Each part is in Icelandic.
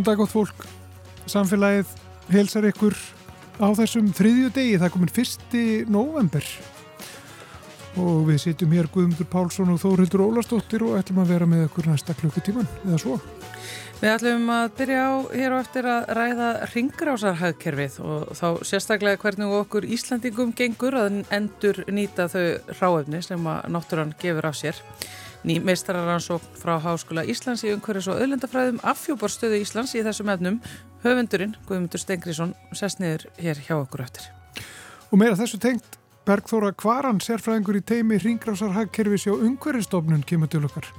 Góðan dag gott fólk, samfélagið helsar ykkur á þessum þriðju degi, það komin fyrsti november og við sitjum hér Guðmundur Pálsson og Þórildur Ólastóttir og ætlum að vera með ykkur næsta klukkutíman eða svo. Við ætlum að byrja á hér og eftir að ræða ringrásarhagkerfið og þá sérstaklega hvernig okkur Íslandingum gengur að endur nýta þau ráefni sem að náttúrann gefur af sér. Ný meistararansókn frá Háskóla Íslands í umhverjus og öðlendafræðum affjóbarstöðu Íslands í þessum efnum. Höfundurinn, Guðmundur Stengriðsson, sest niður hér hjá okkur eftir. Og meira þessu tengt, Bergþóra Kvaran, sérfræðingur í teimi ringrásarhagkerfis hjá umhverjastofnun kemur til okkar.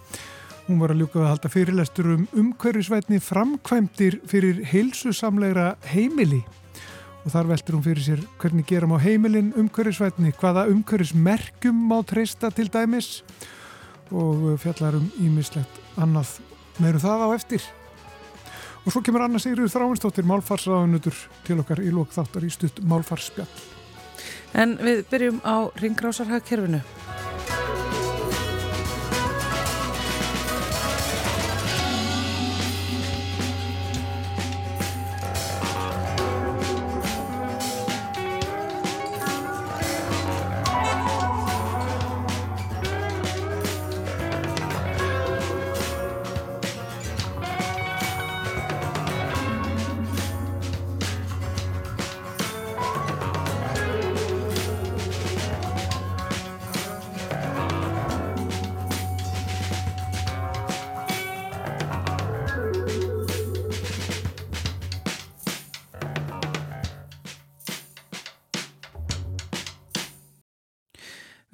Hún var að ljúka að halda fyrirlestur um umhverjusvætni framkvæmdir fyrir heilsusamleira heimili og þar veldur hún fyrir sér hvernig gerum á heimilin umhverjusvætni, hvaða umhverjusmerkjum má treysta til dæmis og fjallar um ímislegt annað. Meirum það á eftir. Og svo kemur Anna Sigriður Þráinstóttir málfarsraðunutur til okkar í lók þáttar í stutt málfarsspjall. En við byrjum á ringrásarhagkerfinu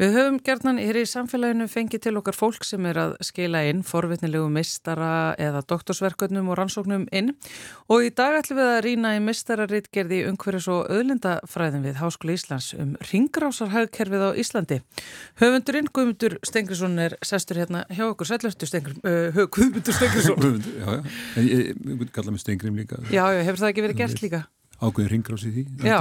Við höfum gerðnan hér í samfélaginu fengið til okkar fólk sem er að skila inn forvitnilegu mistara eða doktorsverkurnum og rannsóknum inn og í dag ætlum við að rýna í mistararitgerði umhverjus og öðlindafræðin við Háskóli Íslands um ringrásarhagkerfið á Íslandi. Höfundurinn Guðmundur Stengrisson er sestur hérna hjá okkur. Sælurstu Stengrisson? Uh, Guðmundur Stengrisson? Guðmundur, já, já. Ég, ég kalla mig Stengrim líka. Já, já, hefur það ekki verið gert líka? Ákveðin ringrás í því. Já.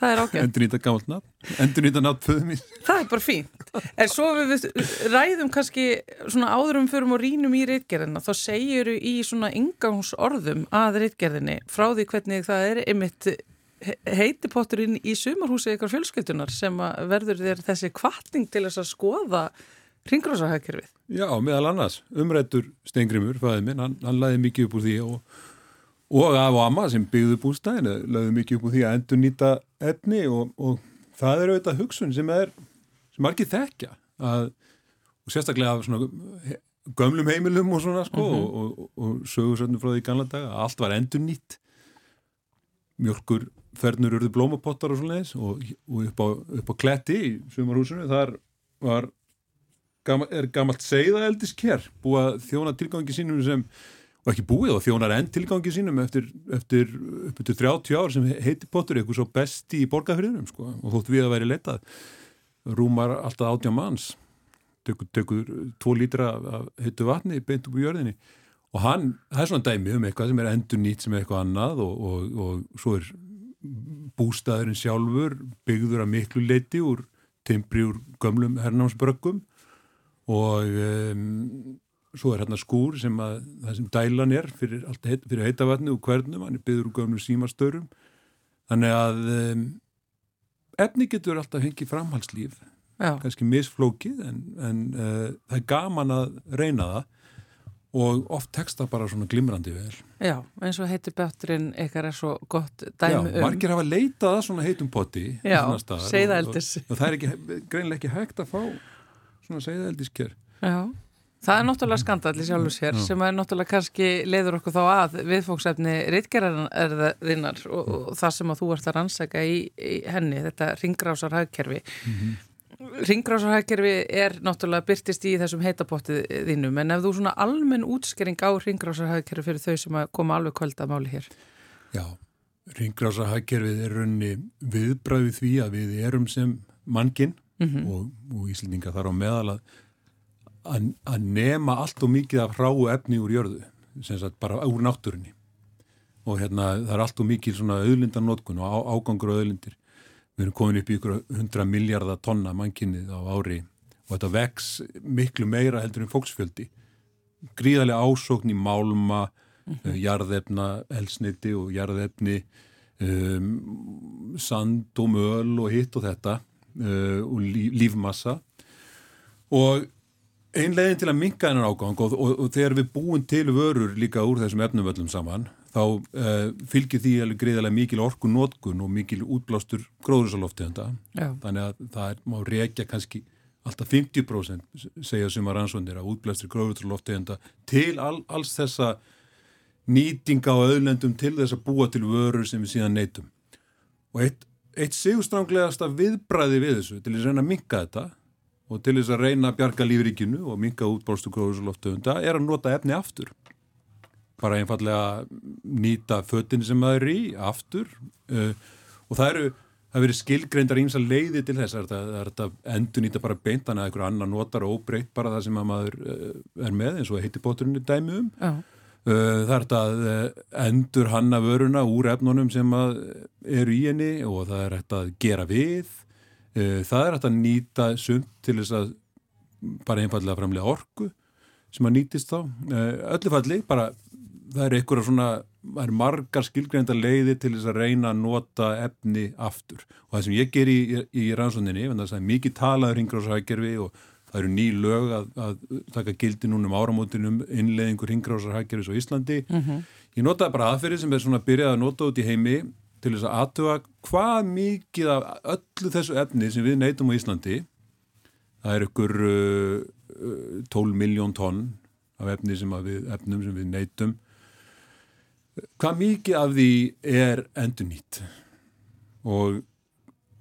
Það er ágætt. Endur nýta gammalt nafn, endur nýta nafn föðu mín. Það er bara fínt. En svo við ræðum kannski svona áðurum fyrir og rínum í reitgerðina, þá segjur í svona ingangsorðum að reitgerðinni frá því hvernig það er einmitt heitipotturinn í sumarhúsi ykkar fjölskyldunar sem verður þér þessi kvartning til þess að skoða ringrósahækkerfið. Já, meðal annars. Umrættur Stengrimur, fæðið minn, hann, hann laði mikið upp úr því og og af og amma sem byggðu bústæðinu lögðu mikið upp úr því að endur nýta efni og, og það er auðvitað hugsun sem er, sem margir þekkja að, og sérstaklega af svona gömlum heimilum og svona sko mm -hmm. og, og, og sögursöndum frá því ganla daga að allt var endur nýtt mjölkur fernur urðu blómapottar og svona leis og upp á, upp á kletti í sumarhúsinu þar var er gammalt segðaeldisker búið að þjóna tilgangi sínum sem og ekki búið og þjónar enn tilgangi sínum eftir, eftir, eftir 30 ár sem heiti Potter eitthvað svo besti í borgarfriðunum sko. og þótt við að væri letað rúmar alltaf átjá manns tökur, tökur tvo lítra af heitu vatni beint upp úr jörðinni og hann, það er svona dæmi um eitthvað sem er endur nýtt sem er eitthvað annað og, og, og svo er bústæðurinn sjálfur byggður að miklu leiti úr timbri úr gömlum hernámsbrökkum og um, svo er hérna skúr sem að það sem dælan er fyrir, heit, fyrir heitavatni og hvernum, hann er byggður úr gömlu símastörum. Þannig að um, efni getur alltaf hengið framhalslíf Já. kannski misflókið en, en uh, það er gaman að reyna það og oft teksta bara svona glimrandi vel. Já, eins og heitir bötturinn eitthvað er svo gott dæmi um Já, margir hafa leitað að svona heitum potti Já, segðaeldis og, og, og það er ekki, greinlega ekki hægt að fá svona segðaeldisker Já Það er náttúrulega skandalli sjálfur sér Já. sem er náttúrulega kannski leiður okkur þá að viðfóksefni rittgerðarinnar og, og það sem að þú ert að rannsæka í, í henni, þetta ringrásarhagkerfi. Mm -hmm. Ringrásarhagkerfi er náttúrulega byrtist í þessum heitapottið þínum en ef þú svona almenn útskering á ringrásarhagkerfi fyrir þau sem að koma alveg kvöld að máli hér? Já, ringrásarhagkerfið er raunni viðbræðið því að við erum sem mannkinn mm -hmm. og, og Íslandinga þar á meðal að að, nema allt og mikið af hráu efni úr jörðu, sem sagt bara úr náttúrunni og hérna það er allt og mikið svona auðlindarnótkun og á, ágangur og auðlindir. Við erum komin upp í ykkur 100 miljardar tonna mannkinnið á ári og þetta vex miklu meira heldur en fólksfjöldi. Gríðarlega ásókn í málma, mm. jarðefna, elsniti og jarðefni um, sand og möl og hitt og þetta uh, og líf, lífmassa og einlegin til að minka hennar ágang og, og, og þegar við búum til vörur líka úr þessum efnumöllum saman þá uh, fylgir því alveg greiðilega mikil orku nótkun og mikil útblástur gróðursaloftegunda þannig að það er, má reykja kannski alltaf 50% segja sem að rannsvöndir að útblástur gróðursaloftegunda til all, alls þessa nýtinga á öðlendum til þess að búa til vörur sem við síðan neytum. Og eitt, eitt sigurstránglegasta viðbræði við þessu til að reyna að minka þetta og til þess að reyna að bjarga lífrikinu og minka útbórstu gróðursloftöfunda er að nota efni aftur. Bara einfallega nýta föttin sem það eru í aftur uh, og það eru það verið skilgreindar ímsa leiði til þess það er þetta endur nýta bara beintan eða einhver annar notar og breytt bara það sem að maður uh, er með eins og heitir bóturinu dæmi um. Já Uh, það er þetta að endur hanna vöruna úr efnunum sem eru í henni og það er þetta að gera við það er þetta að nýta sumt til þess að bara einfallega framlega orku sem að nýtist þá. Öllu falli, bara það er einhverja svona, það er margar skilgreinda leiði til þess að reyna að nota efni aftur. Og það sem ég ger í, í, rannsóndinni, það er mikið talaður yngur á sækjörfi og það eru ný lög að, að taka gildi núna um áramótinum innleðingur hingrásarhækjaris á Íslandi. Mm -hmm. ég notaði bara aðferði sem er svona byrjað að nota út í heimi til þess að aðtöfa hvað mikið af öllu þessu efni sem við neytum á Íslandi það er ykkur uh, 12 miljón tonn af efni sem við, efnum sem við neytum. Hvað mikið af því er endur nýtt og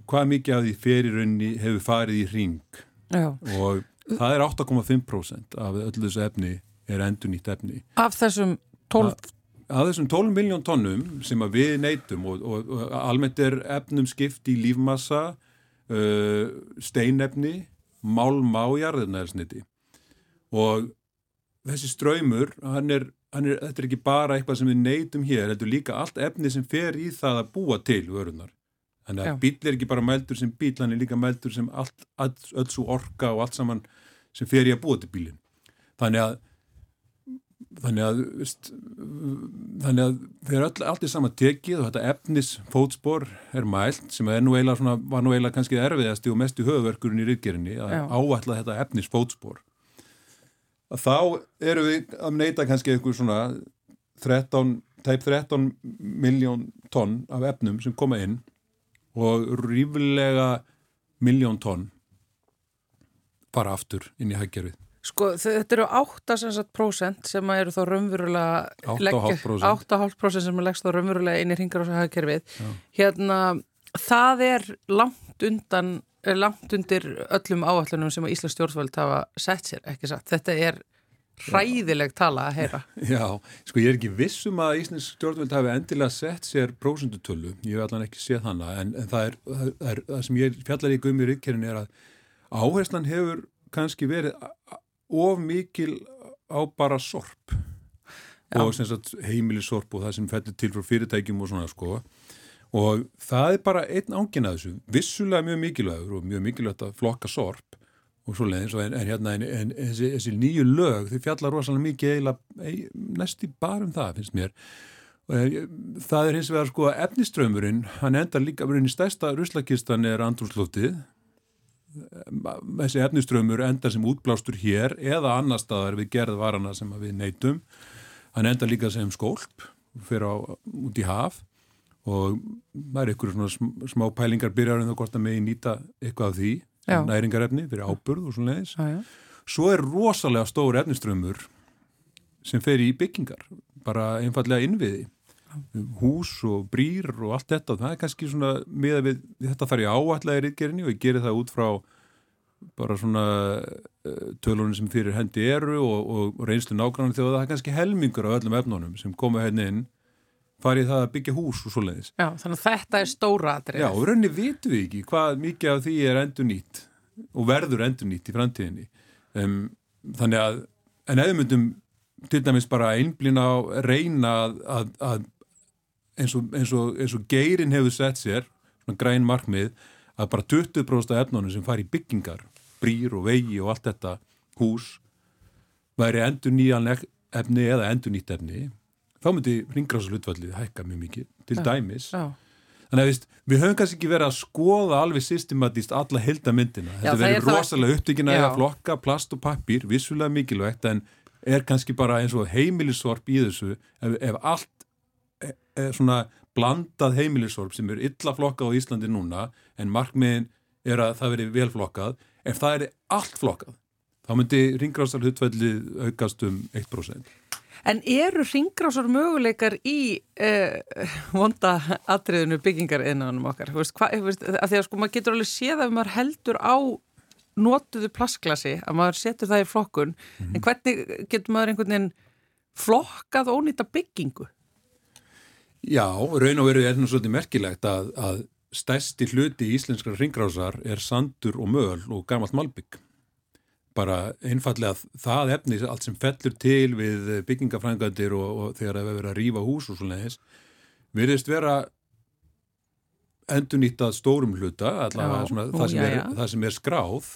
hvað mikið af því ferirunni hefur farið í ring Já. og það er 8,5% af öllu þessu efni er endur nýtt efni. Af þessum 12 af þessum 12 miljón tónnum sem við neytum og, og, og almennt er efnum skipt í lífmassa uh, steinefni málma og jarðirnaðarsniti og þessi ströymur hann er, hann er, þetta er ekki bara eitthvað sem við neytum hér, þetta er líka allt efni sem fer í það að búa til vörunar Þannig að bíl er ekki bara mældur sem bíl, hann er líka mældur sem allt, allt, öll svo orka og allt saman sem fer í að búa til bílinn. Þannig að þannig að, veist, þannig að þeir öll, allt er sama tekið og þetta efnis fótspor er mælt sem er nú eiginlega svona, var nú eiginlega kannski erfiðasti og mest í höfverkurinn í ryggerinni að Já. áætla þetta efnis fótspor. Að þá eru við að neyta kannski einhver svona 13, tæp 13 miljón tonn af efnum sem koma inn og ríflega miljón tonn bara aftur inn í hæggerfið. Sko þetta eru 8% sem eru þá raunverulega 8,5% sem er leggst þá raunverulega inn í ringar og hæggerfið. Hérna það er langt undan langt undir öllum áallunum sem Íslands stjórnvöld hafa sett sér, ekki satt. Þetta er hræðileg tala að heyra. Já, sko ég er ekki vissum að Íslands stjórnvöld hafi endilega sett sér prósundutölu, ég hef allan ekki séð hana, en, en það, er, það er það sem ég fjallar í gummi ríkkerinn er að áherslan hefur kannski verið of mikil á bara sorp Já. og heimilisorp og það sem fellur til frá fyrirtækjum og svona sko. Og það er bara einn ángin að þessu, vissulega mjög mikilvægur og mjög mikilvægt að flokka sorp og svo leiðins en, en hérna en, en þessi, þessi nýju lög þau fjallar rosalega mikið eiginlega næsti bara um það finnst mér. Það er hins vegar sko efniströymurinn, hann endar líka í stærsta ruslakistan er andrúslóftið þessi efniströymur endar sem útblástur hér eða annar staðar við gerð varana sem við neytum hann endar líka sem skólp fyrir á, út í haf og það er ykkur svona smá pælingar byrjar en þá hvort að megi nýta eitthvað af því já. næringarefni fyrir áburð og svona leiðis. Svo er rosalega stór efniströmmur sem fer í byggingar, bara einfallega innviði. Hús og brýr og allt þetta og það er kannski svona miða við þetta þarf ég áallega í rítkerinni og ég gerir það út frá bara svona uh, tölunum sem fyrir hendi eru og, og reynslu nákvæmlega þegar það er kannski helmingur af öllum efnunum sem koma hérna inn farið það að byggja hús og svo leiðis. Já, þannig að þetta er stóra aðrið. Já, rauninni vitum við ekki hvað mikið af því er endur nýtt og verður endur nýtt í framtíðinni. Um, þannig að, en eða myndum til dæmis bara einblina á reyna að, að, að eins, og, eins, og, eins og geirin hefur sett sér, svona græn markmið, að bara 20% af efnunum sem fari í byggingar, brýr og vegi og allt þetta hús, væri endur nýjan efni eða endur nýtt efni þá myndi ringráðslutfallið hækka mjög mikið til Já. dæmis. Já. Þannig að veist, við höfum kannski ekki verið að skoða alveg systematíst alla heldamyndina. Þetta er verður það- rosalega upptökin að flokka, plast og pappír, vissulega mikilvægt en er kannski bara eins og heimilissorp í þessu ef, ef allt svona blandað heimilissorp sem er illa flokkað á Íslandi núna en markmiðin er að það veri vel flokkað ef það er allt flokkað þá myndi ringráðsarhutfællið aukast um 1%. En eru ringrásar möguleikar í uh, vonda atriðinu byggingar innanum okkar? Veist, hva, veist, að því að sko maður getur alveg séð að maður heldur á notuðu plastglasi, að maður setur það í flokkun, en hvernig getur maður einhvern veginn flokkað ónýta byggingu? Já, raun og veru er nú svolítið merkilegt að, að stærsti hluti íslenskar ringrásar er sandur og möl og gamalt malbygg. Bara einfallega það efni, allt sem fellur til við byggingafrængandir og, og þegar það verið að rýfa hús og svona þess, virðist vera endurnýttað stórum hluta, allavega svona, nú, það, sem já, er, já. það sem er skráð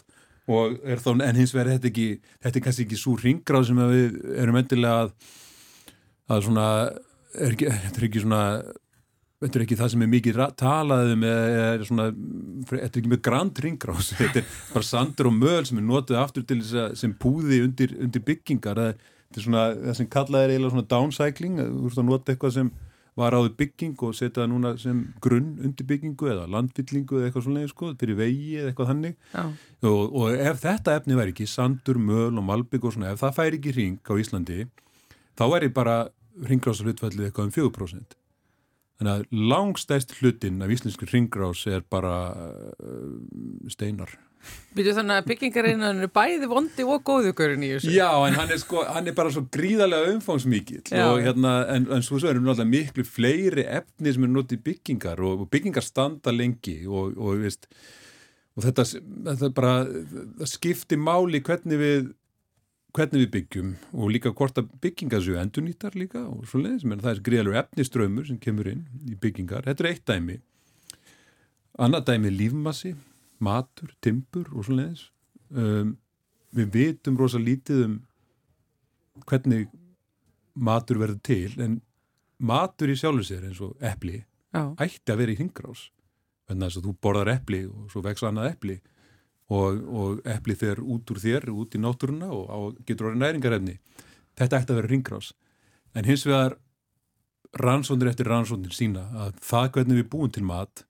og er þá, en hins vegar þetta ekki, þetta er kannski ekki svo ringráð sem við erum endilega að, að svona, er ekki, þetta er ekki svona, þetta er ekki það sem er mikið ra- talað um eða er svona, þetta er ekki með grand ringrás, þetta er bara sandur og möl sem er notið aftur til þess að sem púði undir, undir byggingar, þetta er svona, það sem kallað er eiginlega svona downcycling, þú veist að nota eitthvað sem var áður bygging og setja það núna sem grunn undir byggingu eða landfyllingu eða eitthvað svona sko, fyrir vegi eða eitthvað þannig. Já. og, og ef þetta efni væri ekki sandur, möl og malbygg og svona, ef það færi ekki ring á Íslandi, þá væri bara ringrásalutfallið eitthvað um 4%. Þannig að langstæst hlutin af íslenski ringrás er bara uh, steinar. Býtu þannig að byggingar innanum er bæði vondi og góðugurinn í þessu? Já, en hann er, sko, hann er bara svo gríðarlega umfángsmíkill Já, og hérna, en, en svo, erum náttúrulega miklu fleiri efni sem er notið byggingar og, og byggingar standa lengi og, og, veist, og þetta, þetta bara, það skiptir máli hvernig við hvernig við byggjum og líka hvort að byggingar séu endurnýtar líka og svo leiðis, menn það er gríðalegu efniströmmur sem kemur inn í byggingar, þetta er eitt dæmi. Annað dæmi er lífmassi matur, timbur og svo leiðis um, við vitum rosa lítið um hvernig matur verður til en matur í sjálfur sér eins og epli Já. ætti að vera í hringrás. Þannig að þú borðar epli og svo vex annað epli og, og epli fer út úr þér, út í náttúruna og á, getur orðið næringarefni. Þetta ætti að vera hringrás. En hins vegar rannsóndir eftir rannsóndir sína að það hvernig við búum til mat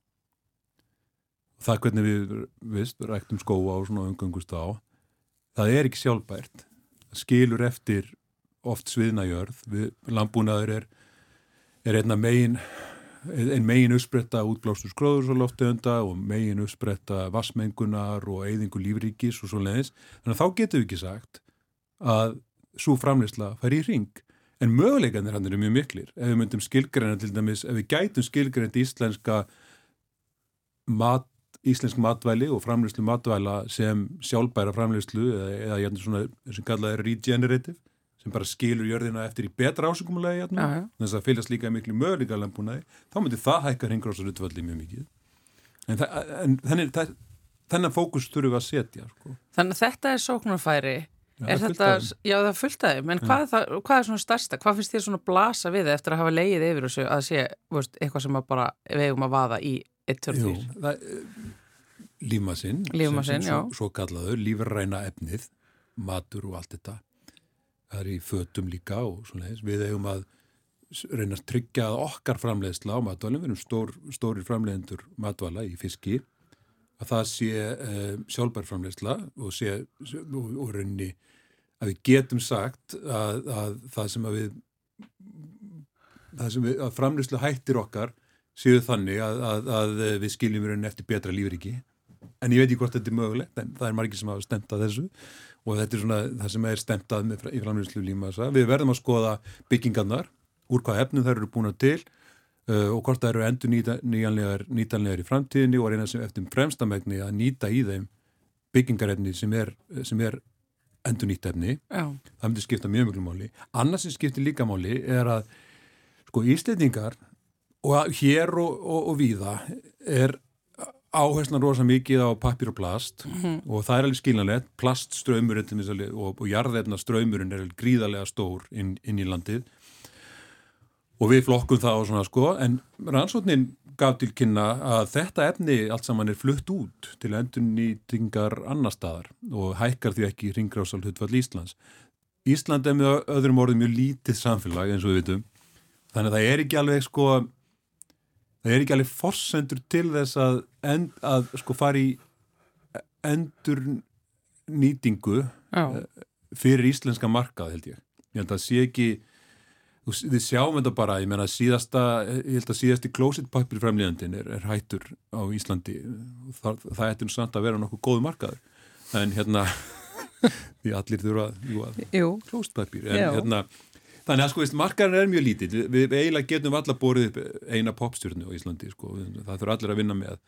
það hvernig við viðst, ræktum skóa og svona umgöngust á það er ekki sjálfbært. Það skilur eftir oft sviðna jörð. Við, landbúnaður er, er einna megin ein megin uppspretta útblástur skróður svo loftegunda og megin uppspretta vassmengunar og eyðingu lífríkis og svo leiðis þannig að þá getum við ekki sagt að svo framleysla fær í ring en möguleikanir hann eru mjög miklir. Ef við myndum skilgreina til dæmis ef við gætum skilgreina íslenska mat íslensk matvæli og framleyslu matvæla sem sjálfbæra framleyslu eða, eða svona sem kallað er regenerative sem bara skilur jörðina eftir í betra ásökumulegi já. þess að fylgjast líka miklu möguleika landbúnaði, þá myndi það hækka hringrásarutvalli mjög mikið en, það, en þannig, það, þennan fókus þurfum við að setja sko. Þannig að þetta er sóknarfæri. Já, er það þetta, já það af þeim, en hvað það, hvað er svona stærsta? Hvað finnst þér svona blasa við eftir að hafa leið yfir þessu að sé veist, eitthvað sem að bara við eigum að vaða í 1, 2, Jú, 3? það, lífmassinn Lífmassinn, sem- sem já. svo, svo kallaður, lífræna efnið matur og allt þetta það er í fötum líka og svona þess við eigum að reyna að tryggja að okkar framleiðsla á matvælum við erum stór, stórir framleiðendur matvæla í fiski að það sé uh, sjálfbær framleiðsla og sé og, og rauninni að við getum sagt að, að það sem að við sem við, að framleiðslu hættir okkar séu þannig að, að, að við skiljum rauninni eftir betra lífriki en ég veit ekki hvort þetta er mögulegt en það er margir sem hafa stemt að þessu og þetta er svona það sem er stemt að með, í framleiðslu lífmassa. Við verðum að skoða byggingarnar, úr hvað efnum þær eru búin til uh, og hvort það eru endur nýjanlegar, nýtanlegar í framtíðinni og reyna sem eftir fremstamegni að nýta í þeim byggingarefni sem er, sem er endur nýtt efni. Já, það myndi skipta mjög mjög máli. Annars sem skiptir líka máli er að sko íslendingar og að hér og, og, og víða er áherslan rosa mikið á pappir og plast og það er alveg skiljanlegt. Plastströymurinn til að og, og jarðefna ströymurinn er gríðarlega stór inn, inn í landið. Og við flokkum það og svona sko en rannsóknin gaf til kynna að þetta efni allt saman er flutt út til endurnýtingar annar staðar og hækkar því ekki ringrásal hlutfall Íslands. Ísland er með öðrum orðum mjög lítið samfélag eins og við vitum. Þannig að það er ekki alveg sko það er ekki alveg forsendur til þess að, end, að sko fara í endurnýtingu fyrir íslenska markað held ég. Ég held að sé ekki við sjáum þetta bara, ég menna síðasta ég held að síðasti klósitpapir framlýðandin er, er hættur á Íslandi. Það, það ættir nú samt að vera nokkuð góð markaður, en hérna því allir þurfa að klósitpapir, en Já. hérna þannig að sko, markaðin er mjög lítið við, eiginlega getum allar borðið upp eina popstjórnu á Íslandi, sko, það þurfa allir að vinna með.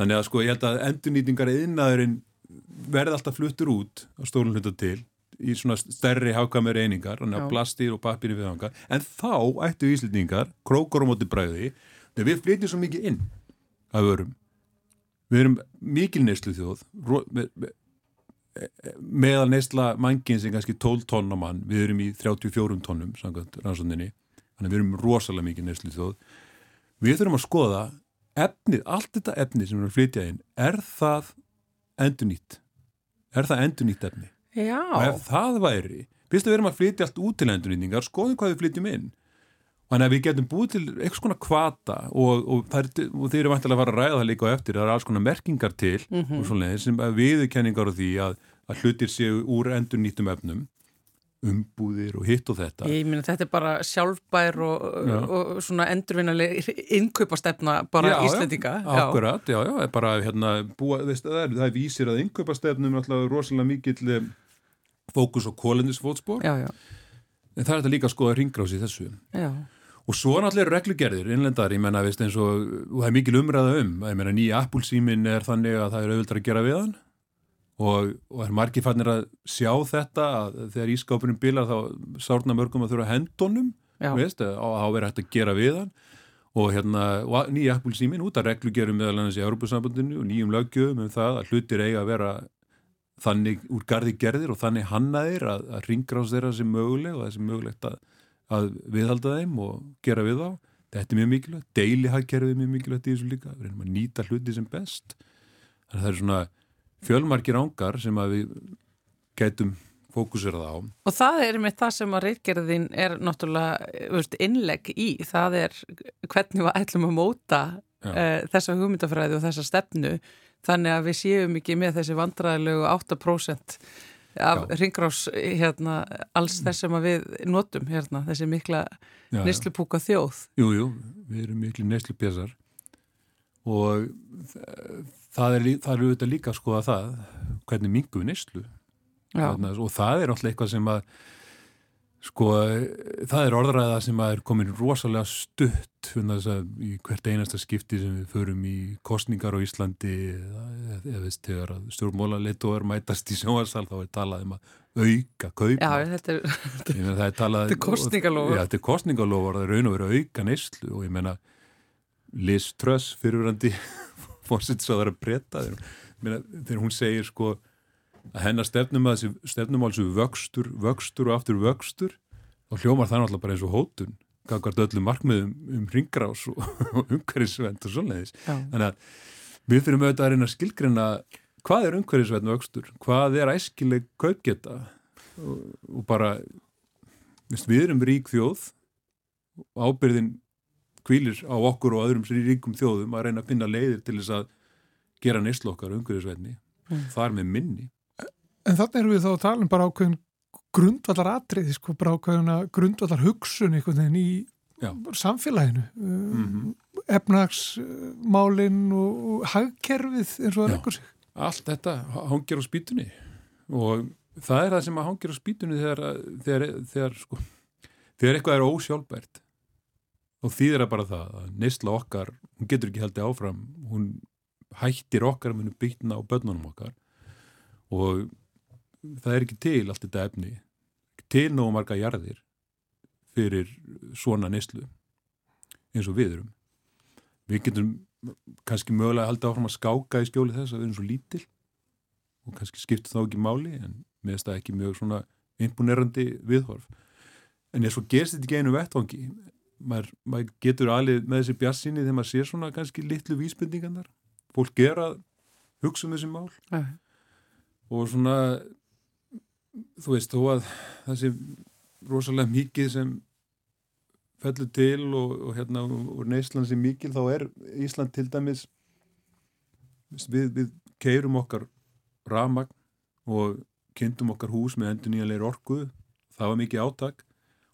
Þannig að sko, ég held að endurnýtingar eðinaðurinn verði alltaf fluttur út á stólun hluta til í svona stærri hákamir einingar, þannig að plastir og pappir við hanga, en þá ættu íslendingar, krókor á móti bræði þegar við flytjum svo mikið inn af örum við erum mikil neyslu þjóð meðal neysla mangin sem kannski 12 tónn á mann. Við erum í 34 tónnum samkvæmt rannsóndinni, þannig að við erum rosalega mikil neyslu þjóð við þurfum að skoða efnið, allt þetta efnið sem við erum að flytja inn, er það endur nýtt er það endur nýtt efni? Já. og ef það væri, fyrstu við erum að flytja allt út til endurnýtingar, skoðum hvað við flytjum inn. Þannig að við getum búið til eitthvað svona kvata og, og, er, og þeir eru vantilega að fara að ræða það líka á eftir. Það er alls konar merkingar til mm -hmm. svona, sem viðkenningar á því að, að hlutir séu úr endurnýtum efnum umbúðir og hitt og þetta. Ég minna þetta er bara sjálfbær og, og svona endurvinnaleg innkaupastefna bara já, Íslendinga. Já, Akkurat, já, já, bara hérna búa, veist, það, er, það vísir að innkaupastefnum er alltaf rosalega mikill eh, fókus og kólendisfótspor en það er þetta líka að skoða ringrási í þessu. Já. Og svo náttúrulega reglugerðir, innlendar, ég menna, veist eins og, og það er mikil umræða um, ég menna, nýja Apple-símin er þannig að það er auðvitað að gera við hann og, og er margir fannir að sjá þetta að þegar ískápunum bilar þá sárna mörgum að þurfa hendunum veist, og þá verður hægt að gera við hann. Og hérna nýja appulsímin út að reglugerum meðal annars í Europasambandinu og nýjum lögjöfum um það að hlutir eiga að vera þannig úr gardi gerðir og þannig hannaðir að, að ringrás þeirra sem möguleg og það sem mögulegt að, að viðhalda þeim og gera við þá. Þetta er mjög mikilvægt, deilihagkerfið er mjög mikilvægt í þessu líka, við reynum að nýta hluti sem best. Þannig að það er svona fjölmarkir ángar sem að við gætum fókusirða á. Og það er með það sem að reyrgerðin er náttúrulega veist, innlegg í, það er hvernig við ætlum að móta uh, þessa hugmyndafræði og þessa stefnu. Þannig að við séum ekki með þessi vandræðilegu 8% af ringrás hérna, alls þess sem við notum hérna, þessi mikla neslupúka þjóð. Jújú, jú, við erum miklu neslupjæsar og það er, það er auðvitað líka að það hvernig mingum við nýstlu og það er alltaf eitthvað sem að sko það er orðræða sem að er komin rosalega stutt í hvert einasta skipti sem við förum í kostningar á Íslandi eða, veist, þegar stjórnmóla litur mætast í sjóarsal þá er talað um að auka kaupa Já, þetta er, er, talað, er kostningalofur þetta er kostningalofur það er raun og verið auka nýstlu og ég menna Liz Truss fyrirverandi fórsitsáðar að breyta þegar hún segir sko að hennar stefnum að þessi stefnum alls vöxtur, vöxtur og aftur vöxtur og hljómar það náttúrulega bara eins og hótun gangvart öllu markmiðum um ringrás og, og umhverfisvend og svoleiðis. Þannig að við fyrir auðvitað að reyna að skilgrina hvað er umhverfisvend vöxtur, hvað er æskileg kaupgeta og, og bara við erum rík þjóð og ábyrðin kvílir á okkur og öðrum sér í ríkum þjóðum að reyna að finna leiðir til þess að gera neyslokkar umhverjusveitni mm. þar með minni. En þannig erum við þá að tala um bara ákveðin grundvallar atriði, sko, bara ákveðina grundvallar hugsun einhvern veginn í Já. samfélaginu mm -hmm. efnagsmálinn og hagkerfið eins og það leggur sig. Allt þetta hangir á spýtunni og það er það sem hangir á spýtunni þegar, þegar, þegar, sko, þegar eitthvað er ósjálfbært og þýðir að bara það að neysla okkar, hún getur ekki haldið áfram, hún hættir okkar að munu bytna á börnunum okkar og það er ekki til allt þetta efni, til nógu marga jarðir fyrir svona neyslu eins og við erum. Við getum kannski mögulega að halda áfram að skáka í skjóli þess að við erum svo lítil og kannski skiptir þá ekki máli en meðst það ekki mjög svona imponerandi viðhorf. En eins og gerst þetta ekki einu vettvangi maður, maður getur alveg með þessi bjassinni þegar maður sér svona kannski litlu vísbendingarnar. Fólk gera hugsa um þessi mál. Æ. og svona þú veist, þó að sé rosalega mikið sem fellur til og, og hérna úr Neysland sem mikil þá er Ísland til dæmis við, við keirum okkar rafmagn og kynntum okkar hús með endur nýjanleir orku. Það var mikið átak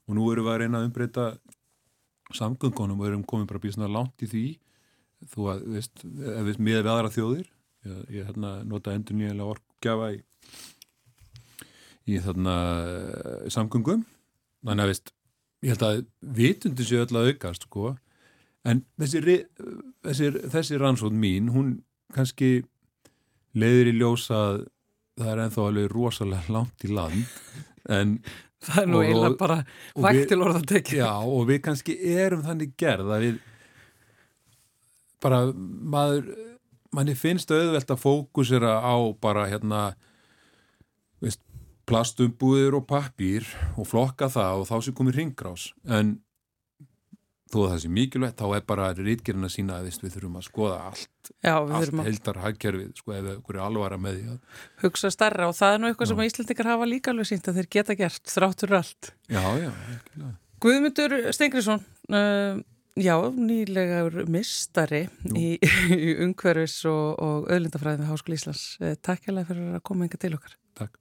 og nú erum við að reyna að umbreyta samgöngunum og erum komið bara býja svona langt í því. Þú að, veist, ef við miða við aðra þjóðir ég, ég hérna, nota endur nýjanlega orkgjafa í, í þarna eh, samgöngum. Þannig að veist, ég held að vitundi séu öll að aukast sko. En þessi, þessi, þessi rannsóð mín, hún kannski leiðir í ljósa að það er enþá alveg rosalega langt í land en Það er nú eiginlega bara vægt til orða að tekja. Já, og við kannski erum þannig gerð að við bara maður manni finnst auðvelt að fókusera á bara hérna veist, plastumbúðir og pappír og flokka það og þá sem komir ringgrás en þó að það sé mikilvægt, þá er bara rítgerina sína að við þurfum að skoða allt Já, allt heldar hagkerfið, sko, ef við alvara með því að hugsa starra og það er nú eitthvað já. sem að Íslandikar hafa líka alveg sínt að þeir geta gert þráttur allt. Já, já, ekki Guðmundur Stengriðsson uh, já, nýlegaður mistari í, í umhverfis og, og öðlindafræðin við Háskóli Íslands. Uh, takk hjálpa fyrir að koma enga til okkar. Takk.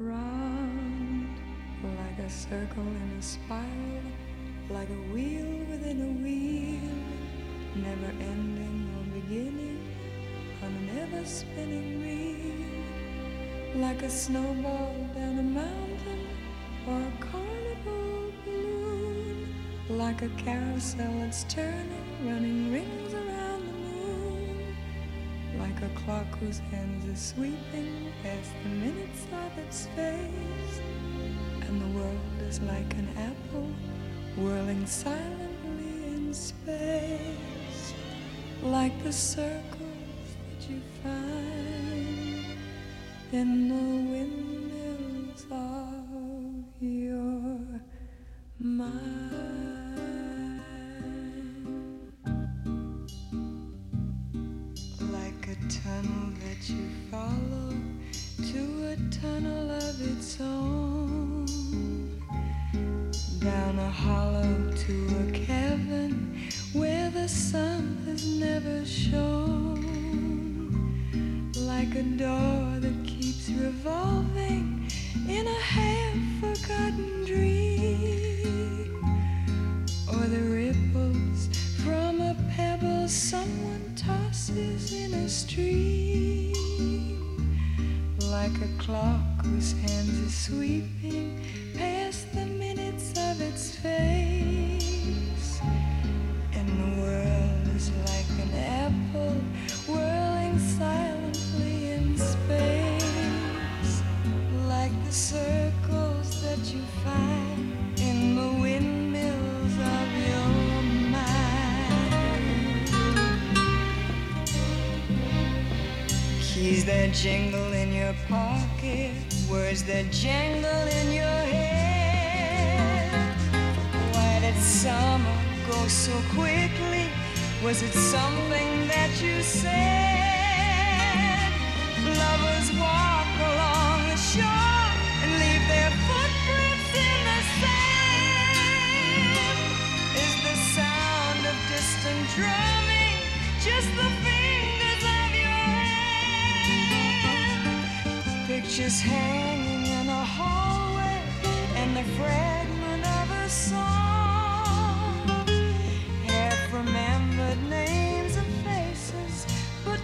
Round like a circle in a spiral like a wheel within a wheel, never ending or beginning on an ever spinning reel, like a snowball down a mountain or a carnival balloon, like a carousel that's turning, running rings around the moon, like a clock whose hands are sweeping past the minutes of its face, and the world is like an apple whirling silently in space, like the circles that you find in the windmills of your mind. Like a tunnel that you follow to a tunnel hollow to a cavern where the sun has never shone, like a door that keeps revolving in a half-forgotten dream, or the ripples from a pebble someone tosses in a stream, like a clock whose hands are sweeping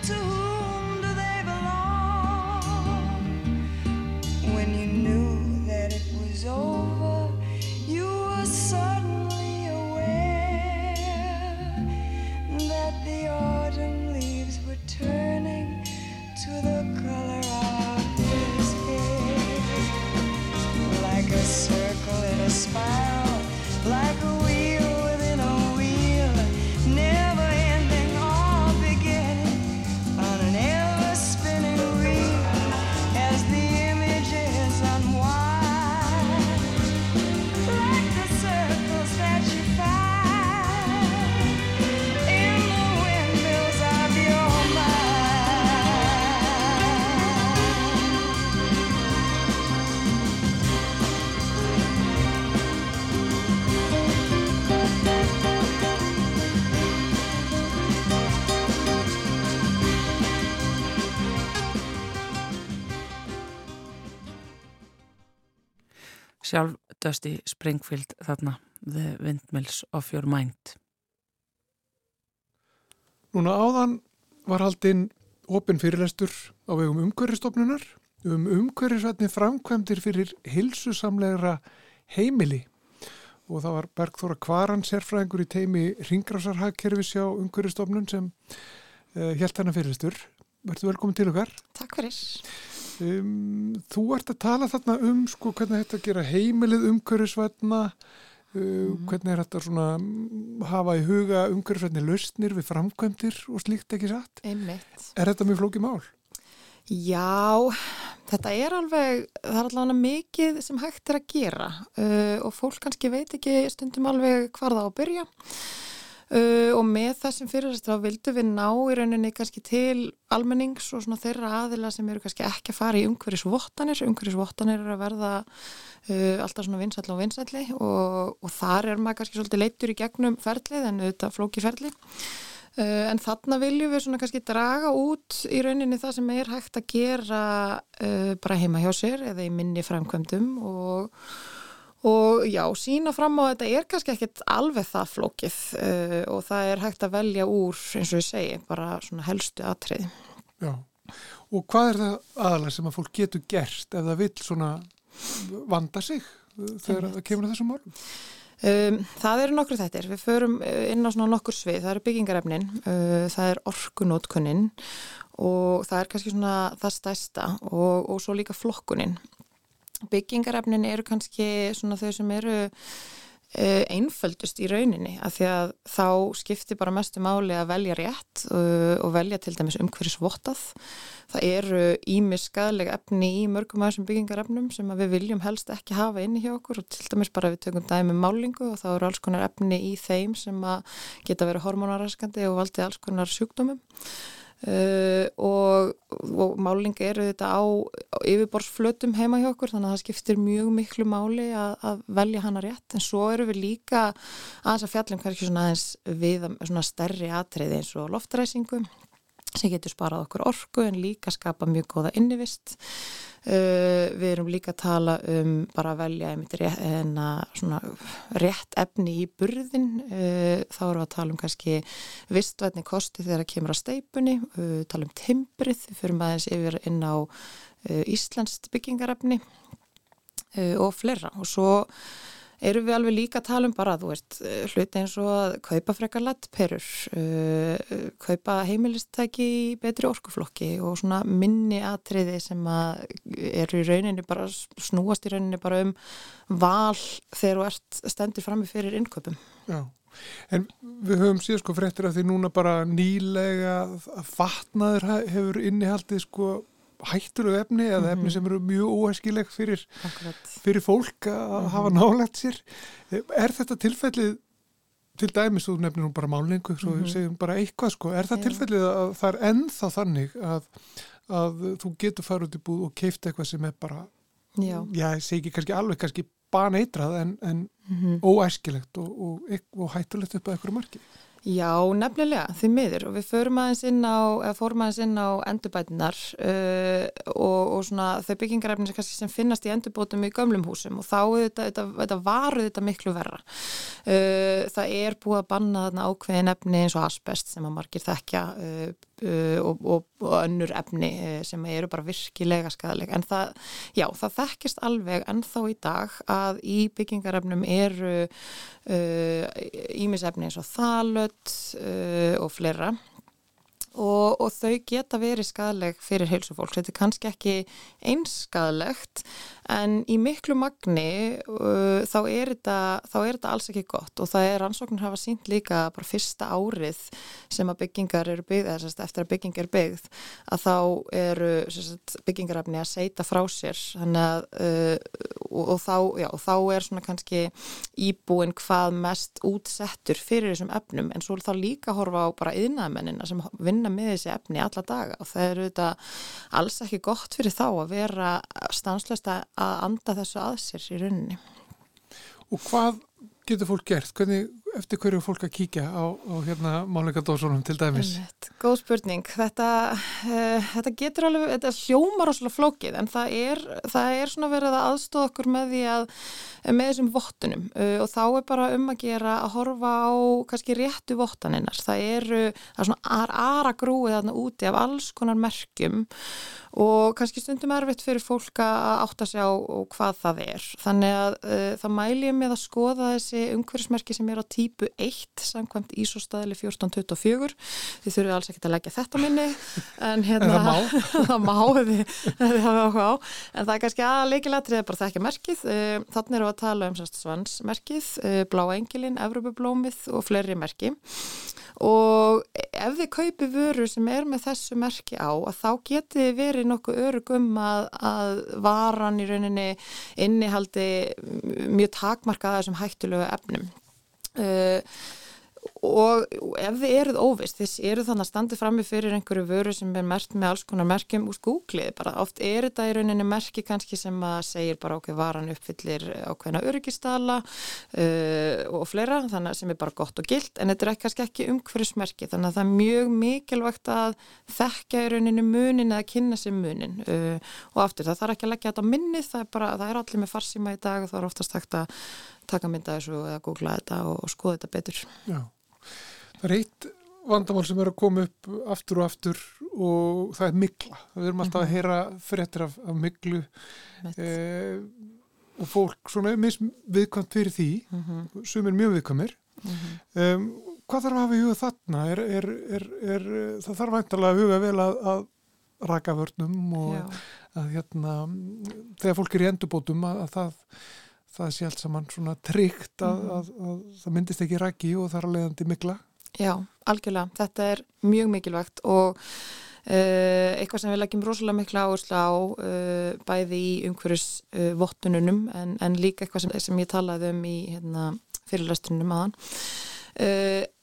to sjálf Dusty Springfield þarna The Windmills of Your Mind Núna áðan var haldinn opin fyrirlestur á vegum umhverfistofnunar um umhverfisvætni framkvæmdir fyrir hilsusamlegra heimili og það var Bergþóra Kvaran sérfræðingur í teimi Ringrásarhagkerfis hjá umhverfistofnun sem uh, eh, held hana fyrirlestur. Verður velkomin til okkar. Takk fyrir. Um, þú ert að tala þarna um sko, hvernig þetta gera heimilið umhverfisvætna Mm. Hvernig er þetta svona hafa í huga umhverfisvætni lausnir við framkvæmdir og slíkt ekki satt? Einmitt. Er þetta mjög flókið mál? Já, þetta er alveg, það er allavega mikið sem hægt er að gera uh, og fólk kannski veit ekki stundum alveg hvar það á að byrja. Uh, og með þessum fyrirræstur þá vildum við ná í rauninni kannski til almennings og svona þeirra aðila sem eru kannski ekki að fara í umhverjusvottanir umhverjusvottanir eru að verða uh, alltaf svona vinsætli og vinsætli og, og þar er maður kannski svolítið leittur í gegnum ferlið en auðvitað flóki ferli. Uh, en þarna viljum við svona kannski draga út í rauninni það sem er hægt að gera bara heima hjá sér eða í minni framkvæmdum og og já, sína fram á þetta er kannski ekkit alveg það flókið uh, og það er hægt að velja úr eins og ég segi, bara svona helstu atrið. Já, og hvað er það aðalega sem að fólk getur gert ef það vil svona vanda sig þegar það kemur að þessum málum? Um, það eru nokkur þettir, við förum uh, inn á svona nokkur svið, það eru byggingarefnin, uh, það er orkunótkunnin og það er kannski svona það stæsta og, og svo líka flokkunin byggingarefnin eru kannski svona þau sem eru uh, einföldust í rauninni að því að þá skiptir bara mestu máli að velja rétt uh, og velja til dæmis umhverjusvottað. Það eru ímis skadalega efni í mörgum af þessum byggingarefnum sem við viljum helst ekki hafa inni hjá okkur og til dæmis bara við tökum dæmi málingu og þá eru alls konar efni í þeim sem geta verið hormonaraskandi og valdið alls konar sjúkdómum. Uh, og, og máling eru þetta á, á yfirborðsflötum heima hjá okkur þannig að það skiptir mjög miklu máli að, að velja hana rétt. En svo eru við líka aðeins að fjallum hverju svona aðeins við svona stærri atriði eins og loftræsingu sem getur sparað okkur orku en líka skapa mjög góða innivist. Uh, við erum líka að tala um bara að velja rétt, enna, svona, rétt efni í burðin uh, þá erum við að tala um kannski vistvætni kosti þegar það kemur að steipunni uh, tala um timbrið, við fyrum aðeins yfir inn á Íslands byggingarefni og fleira. Og svo erum við alveg líka að tala um bara þú veist, hluti eins og að kaupa frekar lattperur uh, kaupa heimilistæki í betri orkuflokki og svona minni atriði sem að eru í rauninni bara snúast í rauninni bara um val þegar þú ert stendur frammi fyrir innköpum Já, en við höfum síðan sko frektir að því núna bara nýlega fatnaður hefur innihaldið sko hættulegu efni eða efni mhm. sem eru mjög óæskilegt fyrir, fyrir fólk að mm -hmm. hafa nálegt sér er þetta tilfellið til dæmis, þú nefnir nú bara málingu svo mm -hmm. segjum bara eitthvað sko er það tilfellið að það er ennþá þannig að, að þú getur fara út í búð og keifta eitthvað sem er bara já, já ég segi kannski alveg kannski baneitrað en, en mm -hmm. óæskilegt og, og, og hættulegt upp að eitthvað marki Já, nefnilega, því miður. Og við förum aðeins inn á, fórum á endurbætinar uh, og, og svona þau byggingarefnir sem finnast í endurbótum í gömlum húsum. Og þá þetta, þetta, þetta varu þetta miklu verra. Uh, það er búið að banna þarna ákveðin efni eins og asbest sem að margir þekkja uh, uh og, og, og önnur efni uh, sem eru bara virkilega skadalega en það, já, það þekkist alveg ennþá í dag að í byggingarefnum eru ímisefni eins og þalöt uh, og fleira og, og þau geta verið skadaleg fyrir heilsufólk. Þetta er kannski ekki einskadalegt en í miklu magni uh, þá, er þetta, þá er þetta alls ekki gott. Og það er ansóknir hafa sínt líka bara fyrsta árið sem að byggingar eru byggð, eða sérst, eftir að bygging er byggð að þá eru sérst, byggingarafni að seita frá sér. Að, uh, og, og, þá, já, og þá er svona kannski íbúin hvað mest útsettur fyrir þessum efnum. En svo er það líka að horfa á bara yðnaðmennina sem vinna með þessi efni alla daga og það eru þetta alls ekki gott fyrir þá að vera stanslöst að anda þessu að sér í rauninni. Og hvað getur fólk gert? Hvernig eftir hverju fólk að kíkja á, á hérna máleikadósunum til dæmis? Einmitt. Góð spurning. Þetta, uh, þetta getur alveg, þetta hljómar áslega flókið en það er, það er svona verið að aðstóða okkur með því að með þessum vottunum uh, og þá er bara um að gera að horfa á kannski réttu vottaninnar. Það eru, það er svona ar, ara grúið þarna úti af alls konar merkjum og kannski stundum erfitt fyrir fólk að átta sig á hvað það er. Þannig að uh, það mæli ég með að skoða þessi umhverfismerki sem er á típu 1 samkvæmt Ísostæðili 1424. Þið þurfum alls ekkert að leggja þetta minni en hérna það má, það má þið, þið en það er kannski að leikilatrið bara þekkja merkið. Uh, þannig við að tala um svansmerkið, uh, blá engilin, Evropablómið og fleiri merki og ef þið kaupi vöru sem er með þessu merki á að þá geti verið nokkuð örugum að, að varan í rauninni innihaldi mjög takmarkaða þessum hættulegu efnum uh, og ef þið eruð óvist þess eru þannig að standi frammi fyrir einhverju vöru sem er mert með alls konar merkjum úr Google bara. Oft er þetta í rauninni merki kannski sem að segir bara okkur varan uppfyllir ákveðna öryggistala uh, og fleira þannig að sem er bara gott og gilt en þetta er kannski ekki umhverjusmerki þannig að það er mjög mikilvægt að þekka í rauninni munin eða kynna sér munin. Uh, og aftur það þarf ekki að leggja þetta á minnið það er bara, það er allir með farsíma í dag og það er oftast hægt að taka mynda þessu eða googla þetta og, og skoða þetta betur Já Það er eitt vandamál sem er að koma upp aftur og aftur og það er mikla. Við erum alltaf að mhm. heyra frettir af, af miklu eh, og fólk svona misviðkvæmt fyrir því, mm -hmm. sem er mjög viðkvæmir. Mm -hmm. um, hvað þarf að hafa í huga þarna? Er, er, er, það þarf væntalega að huga vel að, að raka vörnum og Já. að hérna, þegar fólk er í endurbótum að, að það það sé allt saman svona tryggt að, mm. að, að, að það myndist ekki raki og það er að leiðandi mikla Já, algjörlega. Þetta er mjög mikilvægt og uh, eitthvað sem við leggjum rosalega mikla áherslu á uh, bæði í umhverjusvottununum uh, en, en líka eitthvað sem, sem ég talaði um í hérna, fyrirlastunum aðan.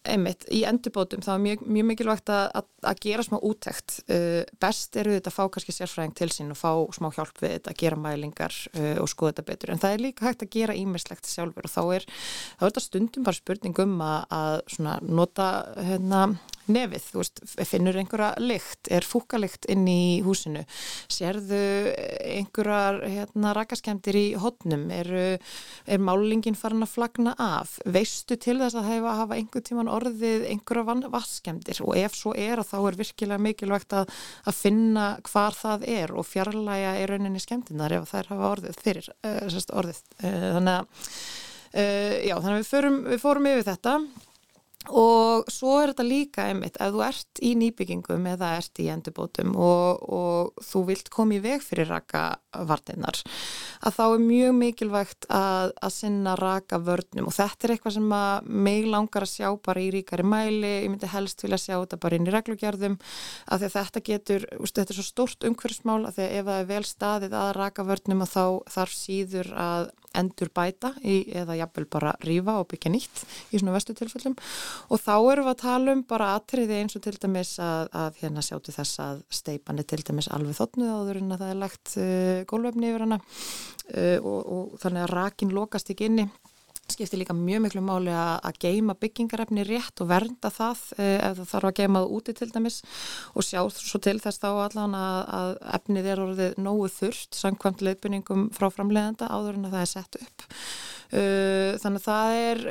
Einmitt, í endurbótum þá er mjög, mjög mikilvægt að, að gera smá útækt uh, best eru þetta að fá kannski sérfræðing til sín og fá smá hjálp við þetta að gera mælingar uh, og skoða þetta betur. En það er líka hægt að gera ímislegt sjálfur og þá er, þá er þetta stundum bara spurningum að nota hérna, nefið, þú veist, finnur einhverja lykt, er fúkalikt inn í húsinu, sérðu einhverjar hérna, rakaskemdir í hodnum, er, er málingin farin að flagna af, veistu til þess að hefa, hafa einhver tíman orðið einhverja vatskemdir og ef svo er þá er virkilega mikilvægt að, að finna hvar það er og fjarlæga í rauninni skemdinar ef þær hafa orðið fyrir uh, orðið. Uh, þannig að uh, já, þannig að við, förum, við fórum yfir þetta og svo er þetta líka einmitt ef þú ert í nýbyggingum eða ert í endurbótum og, og þú vilt koma í veg fyrir rakavartinnar að þá er mjög mikilvægt að, að sinna raka vörnum og þetta er eitthvað sem að mig langar að sjá bara í ríkari mæli, ég myndi helst vilja sjá þetta bara inn í reglugjörðum að þetta getur, þetta er svo stort umhverfsmál að því að ef það er vel staðið að raka vörnum að þá þarf síður að endur bæta í, eða jafnvel bara rýfa og byggja nýtt í svona vestu tilfellum. Og þá erum við að tala um bara atriði eins og til dæmis að, að hérna sjáttu þess að steipan er til dæmis alveg þotnuð áður en að það er lagt uh, gólvefni yfir hana. Uh, og, og þannig að rakin lokast ekki inni skiptir líka mjög miklu máli að, geima byggingarefni rétt og vernda það eh, ef það þarf að geima það úti til dæmis. Og sjá svo til þess þá allan að, að efnið er orðið nógu þurft samkvæmt leifinningum frá framleiðanda áður en að það er sett upp. Uh, þannig að það er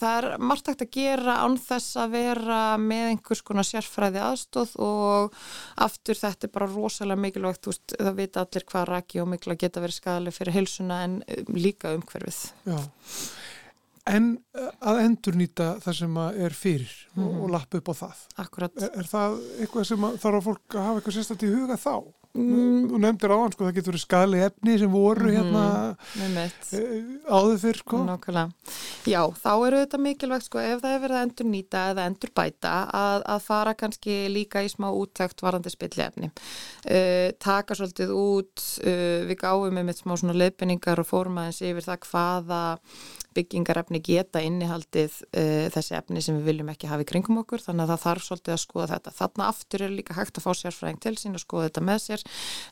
það er margt hægt að gera án þess að vera með einhvers konar sérfræði aðstóð og aftur þetta er bara rosalega mikilvægt veist, það vita allir hvað raki og mikla geta verið skadaleg fyrir heilsuna en um, líka umhverfið. Já En að endur nýta það sem er fyrir mm -hmm. og, og lappa upp á það. Akkurat. Er, er það eitthvað sem þarf að fólk að hafa eitthvað sérstaklega í huga þá? Mm. Þú nefndir á hann sko, það getur verið skali efni sem voru mm -hmm. hérna e, áður fyrr sko. Nákvæmlega. Já, þá eru þetta mikilvægt sko ef það er verið að endur nýta eða endur bæta að, að fara kannski líka í smá úttækt varandi spilli efni. Uh, taka svolítið út, uh, við gáum með smá svona leifbynningar og fórum aðeins yfir það hvaða byggingarefni geta innihaldið uh, þessi efni sem við viljum ekki hafa í kringum okkur þannig að það þarf svolítið að skoða þetta. Þarna aftur er líka hægt að fá sérfræðing til sín og skoða þetta með sér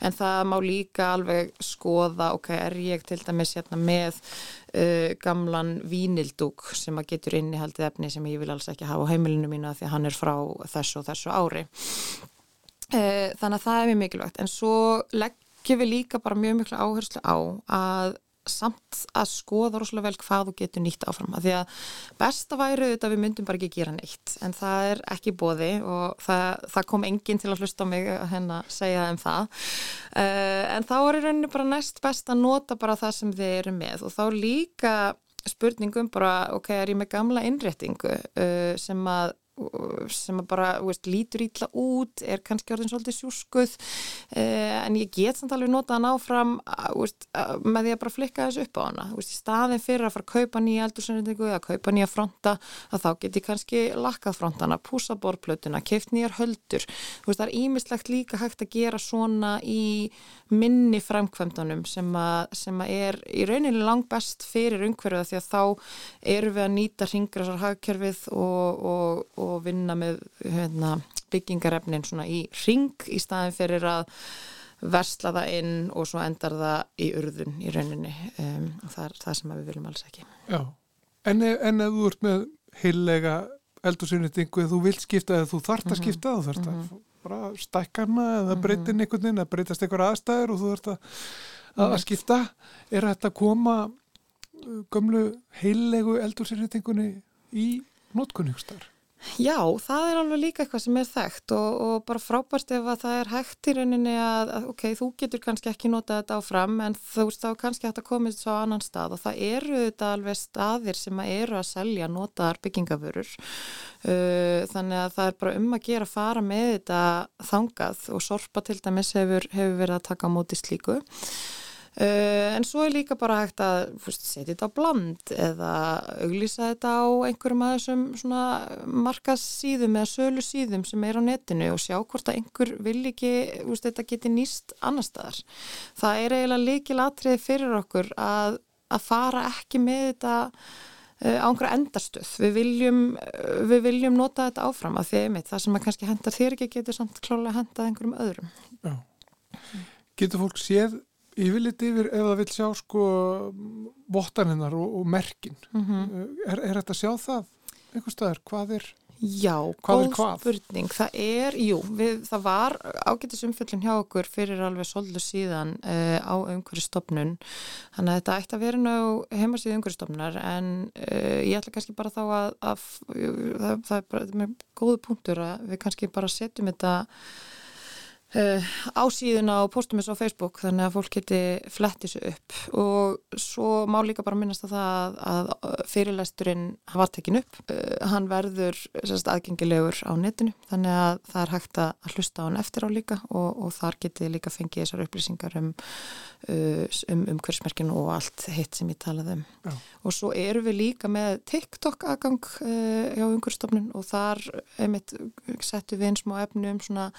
en það má líka alveg skoða, ok, er ég til dæmis hérna með uh, gamlan vínildúk sem að getur innihaldið efni sem ég vil alls ekki hafa á heimilinu mína því að hann er frá þessu og þessu ári. Uh, þannig að það er mjög mikilvægt. En svo leggjum við líka bara mjög miklu áherslu á að samt að skoða rosalega vel hvað þú getur nýtt áfram að því að besta væri þetta við myndum bara ekki gera neitt en það er ekki bóði og það, það kom enginn til að hlusta á mig að henn að segja um það. Uh, en þá er í rauninu bara næst best að nota bara það sem þið eru með og þá líka spurningum bara ok, er ég með gamla innréttingu uh, sem að sem bara veist, lítur ítla út er kannski orðin svolítið sjúskuð eh, en ég get samt alveg nota hann áfram veist, með því að bara flikka þessu upp á hana. Veist, í staðin fyrir að fara að kaupa nýja eldursendingu eða kaupa nýja fronta að þá get ég kannski lakkað frontana púsa borplötuna, keift nýjar höldur. Það er ímislegt líka hægt að gera svona í minni framkvæmdanum sem, sem að er í rauninni langt best fyrir umhverjuða því að þá erum við að nýta ringrasar hagkerfið og, og og vinna með hérna, byggingarefnin svona í ring í staðin fyrir að versla það inn og svo endar það í urðun í rauninni um, það er það sem við viljum alls ekki Já, en, en ef þú ert með heillega eldursynnendingu eða þú vilt skipta eða þú þart að mhm. skipta þú þart að mm -hmm. Bara stækkarna eða mhm. breytin einhvern veginn eða breytast einhver aðstæður og þú þart að, að skipta er þetta að koma uh, gömlu heillegu eldursynnendingunni í notkunningstar? Já, það er alveg líka eitthvað sem er þekkt og, og bara frábært ef að það er hægt í rauninni að, að ok, þú getur kannski ekki notað þetta áfram en þú veist þá kannski hægt að komast svo annan stað og það eru þetta alveg staðir sem að eru að selja notaðar byggingafurur uh, þannig að það er bara um að gera að fara með þetta þangað og sorpa til dæmis hefur, hefur verið að taka á móti slíku Uh, en svo er líka bara hægt að setja þetta á bland eða auglýsa þetta á einhverjum að þessum markasíðum eða sölu síðum sem er á netinu og sjá hvort að einhver vil ekki veist, þetta geti nýst annar staðar. Það er eiginlega líkil atrið fyrir okkur að, að fara ekki með þetta uh, á einhverja endarstöð. Við viljum, uh, við viljum nota þetta áfram að því einmitt það sem að kannski henda þér ekki getur samt klálega hendað einhverjum öðrum. Já. Getur fólk séð yfirleitt yfir ef það vil sjá sko vottaninnar og, og merkin. Mm -hmm. er, er þetta að sjá það einhver staðar, hvað er Já, hvað góð spurning. Það er, jú, við, það var ágættis umfjöldin hjá okkur fyrir alveg svolítið síðan uh, á umhverjastofnun þannig að þetta ætti að vera ná heimasíðu umhverjastofnar en uh, ég ætla kannski bara þá að, að, að það, það er bara góðu punktur að við kannski bara setjum þetta Uh, ásíðuna og postum þessu á Facebook þannig að fólk geti flett þessu upp. Og svo má líka bara minnast að það að fyrirlesturinn var tekin upp, uh, hann verður sérst, aðgengilegur á netinu þannig að það er hægt að hlusta á hann eftir á líka og, og þar geti líka fengið þessar upplýsingar um uh, um umhverfsmerkinu og allt hitt sem ég talaði um. Já. og svo eru við líka með TikTok aðgang hjá umhverfstofnun og þar einmitt settu við eins smá efnu um svona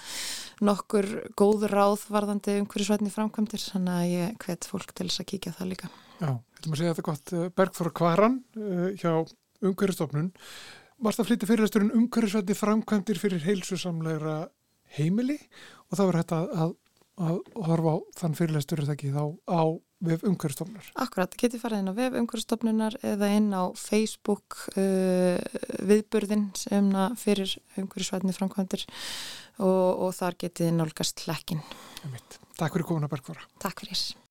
nokkur einhver góð ráð varðandi umhverju svætni framkvæmdir þannig að ég hvet fólk til þess að kíkja það líka. Já, þetta maður segja þetta gott eh, Bergþóra Kvaran uh, hjá umhverjastofnun Varst að flytja fyrirasturinn umhverju svætni framkvæmdir fyrir heilsusamlegra heimili og það var hægt að, að, að horfa á þann fyrirastur er það ekki þá á vef umhverjastofnunar Akkurat, getið farið inn á vef umhverjastofnunar eða inn á Facebook uh, viðburðin sem fyrir umhverju svætni framkvæmdir og, og þar getið nálgast hlekkin. Takk fyrir komuna Bergfóra. Takk fyrir.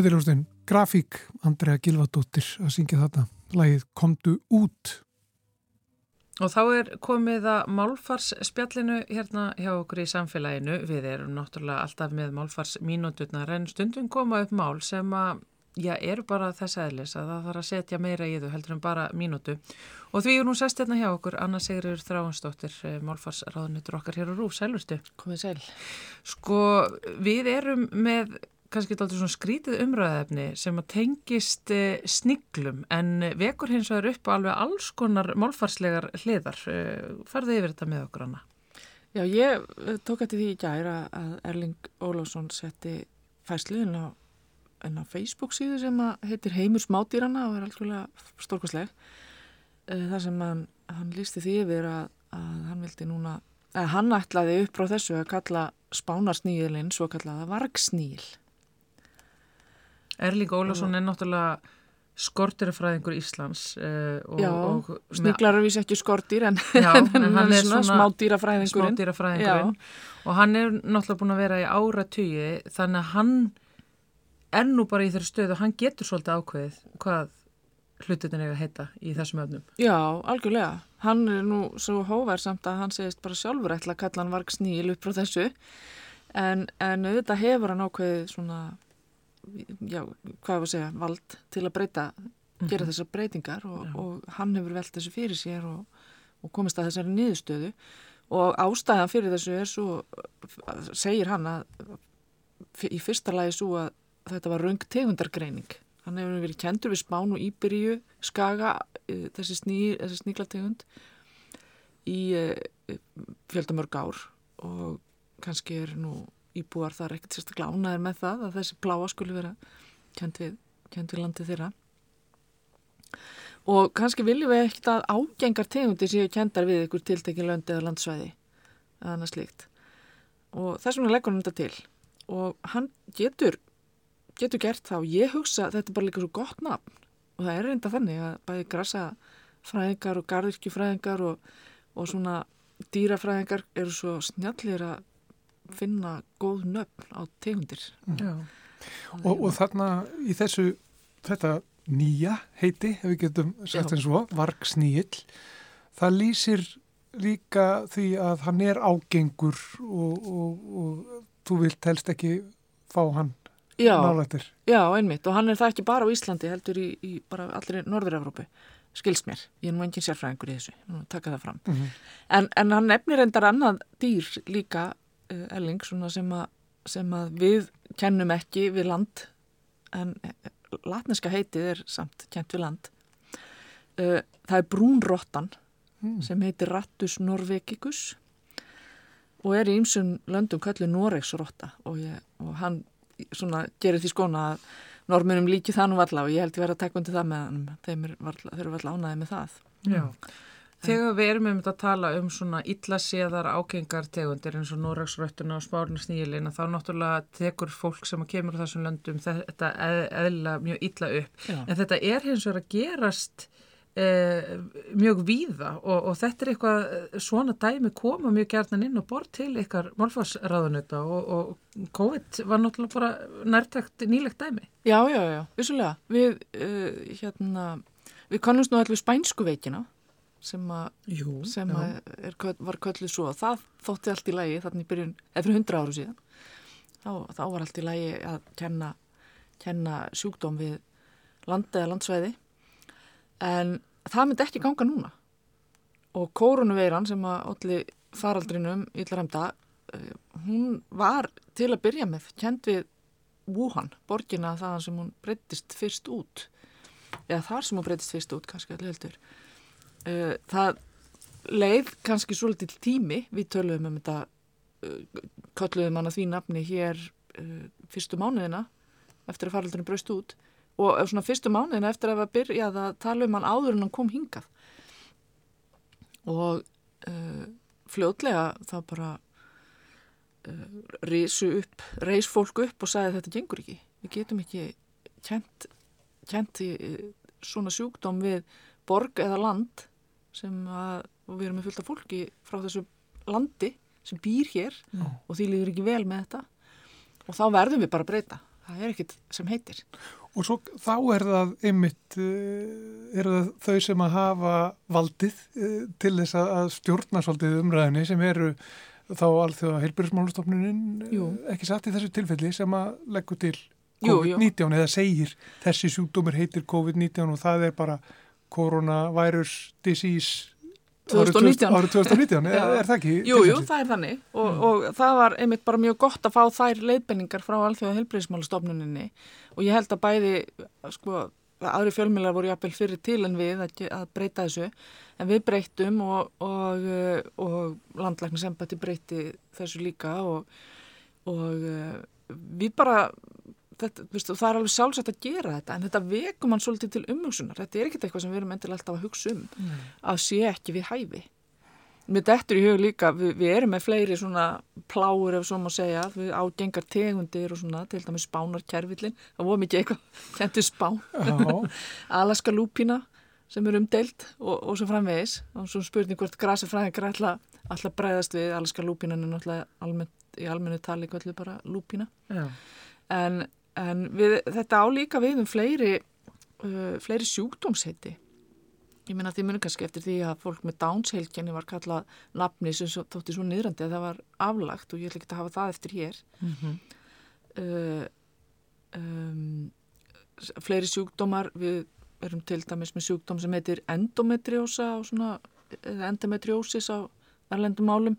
Þetta er hljóðstinn Grafík, Andrea Gilvardóttir að syngja þetta. Lægið Komdu út. Og þá er komið að málfarsspjallinu hérna hjá okkur í samfélaginu. Við erum náttúrulega alltaf með málfarsmínúturnar en stundum koma upp mál sem að, já, eru bara þess aðlis að það þarf að setja meira í þau heldur en bara mínútu. Og því er nú sest hérna hjá okkur Anna Sigriður Þráhansdóttir, eh, málfarsráðunitur okkar hér á Rúf. Sælurstu? Komið sæl. Sko, við erum með kannski alltaf svona skrítið umræðefni sem að tengist eh, sniglum en vekur hins vegar upp á alveg alls konar málfarslegar hliðar. Eh, farðu yfir þetta með okkur, Anna? Já, ég eh, tók eftir því í gæra að Erling Ólásson setti fæslu inn á, á Facebook síðu sem heitir Heimur smádýrana og er alveg stórkosleg. Það sem hann, hann lísti því yfir að, að hann vildi núna, að hann ætlaði upp frá þessu að kalla spánarsnýðilinn svo kallaða vargsnýl Erling Ólafsson er náttúrulega skortirafræðingur Íslands uh, og, Já, og sniglar er vísi ekki skortir en, Já, en, en hann er svona, smádýrafræðingurinn. smádýrafræðingurinn. Og hann er náttúrulega búin að vera í áratugji þannig að hann er nú bara í þeirra stöðu og hann getur svolítið ákveðið hvað hlutin er að heita í þessum öfnum. Já, algjörlega. Hann er nú svo hóversamt að hann segist bara sjálfur ætla að kalla hann varg sníl upp frá þessu. En, en auðvitað hefur hann ákveðið svona já, hvað er að segja, vald til að breyta, gera mhm. þessar breytingar og, og hann hefur velt þessu fyrir sér og, og komist að þessari niðurstöðu. Og ástæðan fyrir þessu er svo, segir hann að í fyrsta lagi svo að þetta var raung tegundargreining. Hann hefur verið kentur við Spán og Íberíu Skaga, e, þessi, sný, þessi sníklategund í e, fjöldamörg ár og kannski er nú íbúar þar ekkert sérstaklega ánaðir með það að þessi pláa skulle vera kent við, við landi þeirra. Og kannski viljum við ekkert að ágengar tegundi séu kendar við ykkur tiltekin löndi eða landsvæði eða annað slíkt. Og þess vegna leggur hann þetta til. Og hann getur getur gert það og ég hugsa að þetta er bara líka svo gott nafn. Og það er reynda þannig að bæði grasa fræðingar og gardirkjufræðingar og, og svona dýrafræðingar eru svo snjallir að finna góð nöfn á tegundir. Mm. og, og þarna í þessu þetta nýja heiti, ef við getum sagt eins og vargsnýill það lýsir líka því að hann er ágengur og, og, og þú vilt helst ekki fá hann nálættir. Já, einmitt. Og hann er það ekki bara á Íslandi heldur í, í bara allir Norður-Európu skilst mér, ég er nú engin sérfræðingur í þessu, taka það fram. Mm -hmm. en, en hann nefnir endar annað dýr líka Elling sem að, sem að við kennum ekki við land en eh, latneska heitið er samt kent við land. Eh, það er brúnrottan mm. sem heitir Rattus norvegicus og er í ymsum löndum kallið Noregsrotta og, og hann svona, gerir því skona að normunum líki það nú valla og ég held að vera að taka undir það með hann þeim eru valla ánaði með það. Já Þegar við erum um þetta að tala um svona illaséðar ágengartegundir eins og Noraksröttuna og Spárnarsnýlina þá náttúrulega tekur fólk sem kemur á þessum löndum þetta eðla mjög illa upp. Já. En þetta er hins vegar að gerast eh, mjög víða og, og þetta er eitthvað, svona dæmi koma mjög gerðan inn og bort til ykkar málfarsraðunöta og, og COVID var náttúrulega bara nærtækt nýlegt dæmi. Já, já, já, vissulega. Við, uh, hérna, við kannumst nú allir spænsku veikina sem, Jú, sem er, var kölluð svo. Það þótti allt í lægi þannig byrjun, eða fyrir hundra áru síðan. Þá, þá var allt í lægi að kenna, kenna sjúkdóm við landa eða landsvæði. En það myndi ekki ganga núna. Og kórunuveiran sem að allir faraldrinum yllarhemda eh, hún var til að byrja með kend við Wuhan, borgina þaðan sem hún breytist fyrst út. Eða þar sem hún breytist fyrst út kannski allir heldur það leið kannski svolítið tími. Við töluðum um þetta uh, kölluðum hann að því nafni hér uh, fyrstu mánuðina eftir að faraldurinn braust út. Og svona fyrstu mánuðina eftir að byrja að tala um hann áður en hann kom hingað. Og fljóðlega þá bara reysu upp reys fólk upp og sagði þetta gengur ekki. Við getum ekki kent, kent svona sjúkdóm við borg eða land sem að, og við erum með fullt af fólki frá þessu landi sem býr hér mm. og því líður ekki vel með þetta og þá verðum við bara að breyta það er ekkit sem heitir. Og svo þá er það einmitt, uh, er það þau sem að hafa valdið uh, til þess að stjórna svolítið umræðinni sem eru þá alþjóða heilbjörnsmálustofnunin ekki satt í þessu tilfelli sem að leggur til COVID-19 eða segir þessi sjúkdómur heitir COVID-19 og það er bara coronavirus disease 2019. Árið 2019, er, er það ekki? Jú, jú, það er þannig og, mm. og það var einmitt bara mjög gott að fá þær leiðbenningar frá alþjóða heilbreyðismálustofnuninni og ég held að bæði, sko, aðri fjölmjölar voru jafnvel fyrir til en við að, að breyta þessu en við breytum og, og, og landlæknisembati breyti þessu líka og við bara þetta, viðstu, það er alveg sjálfsagt að gera þetta en þetta vekum hann svolítið til umhugsunar. Þetta er ekkert eitthvað sem við erum endilega alltaf að hugsa um mm. að sé ekki við hæfi. Með dettur í hug líka við, við erum með fleiri svona pláur ef svo má segja, við ágengar tegundir og svona, til dæmis spánarkerfillin það voru mikið eitthvað, hendur spán. Alaska lúpina sem er umdelt og, og svo framvegis. Og svo spurning hvort grasafræðingar alltaf bregðast við. Alaska lúpina en náttúrulega almennt, í almennu tali hvernig bara lúpina Já. en en við, þetta álíka við um fleiri, uh, fleiri sjúkdómsheiti. Ég minna því munum kannski eftir því að fólk með dánsheilkenni var kallað nafni sem svo, þótti svo niðrandi að það var aflagt og ég ætla ekki að hafa það eftir hér. Mm -hmm. uh, um, fleiri sjúkdómar við erum til dæmis með sjúkdóm sem heitir endometriósa og svona endometriósis á erlendum málum.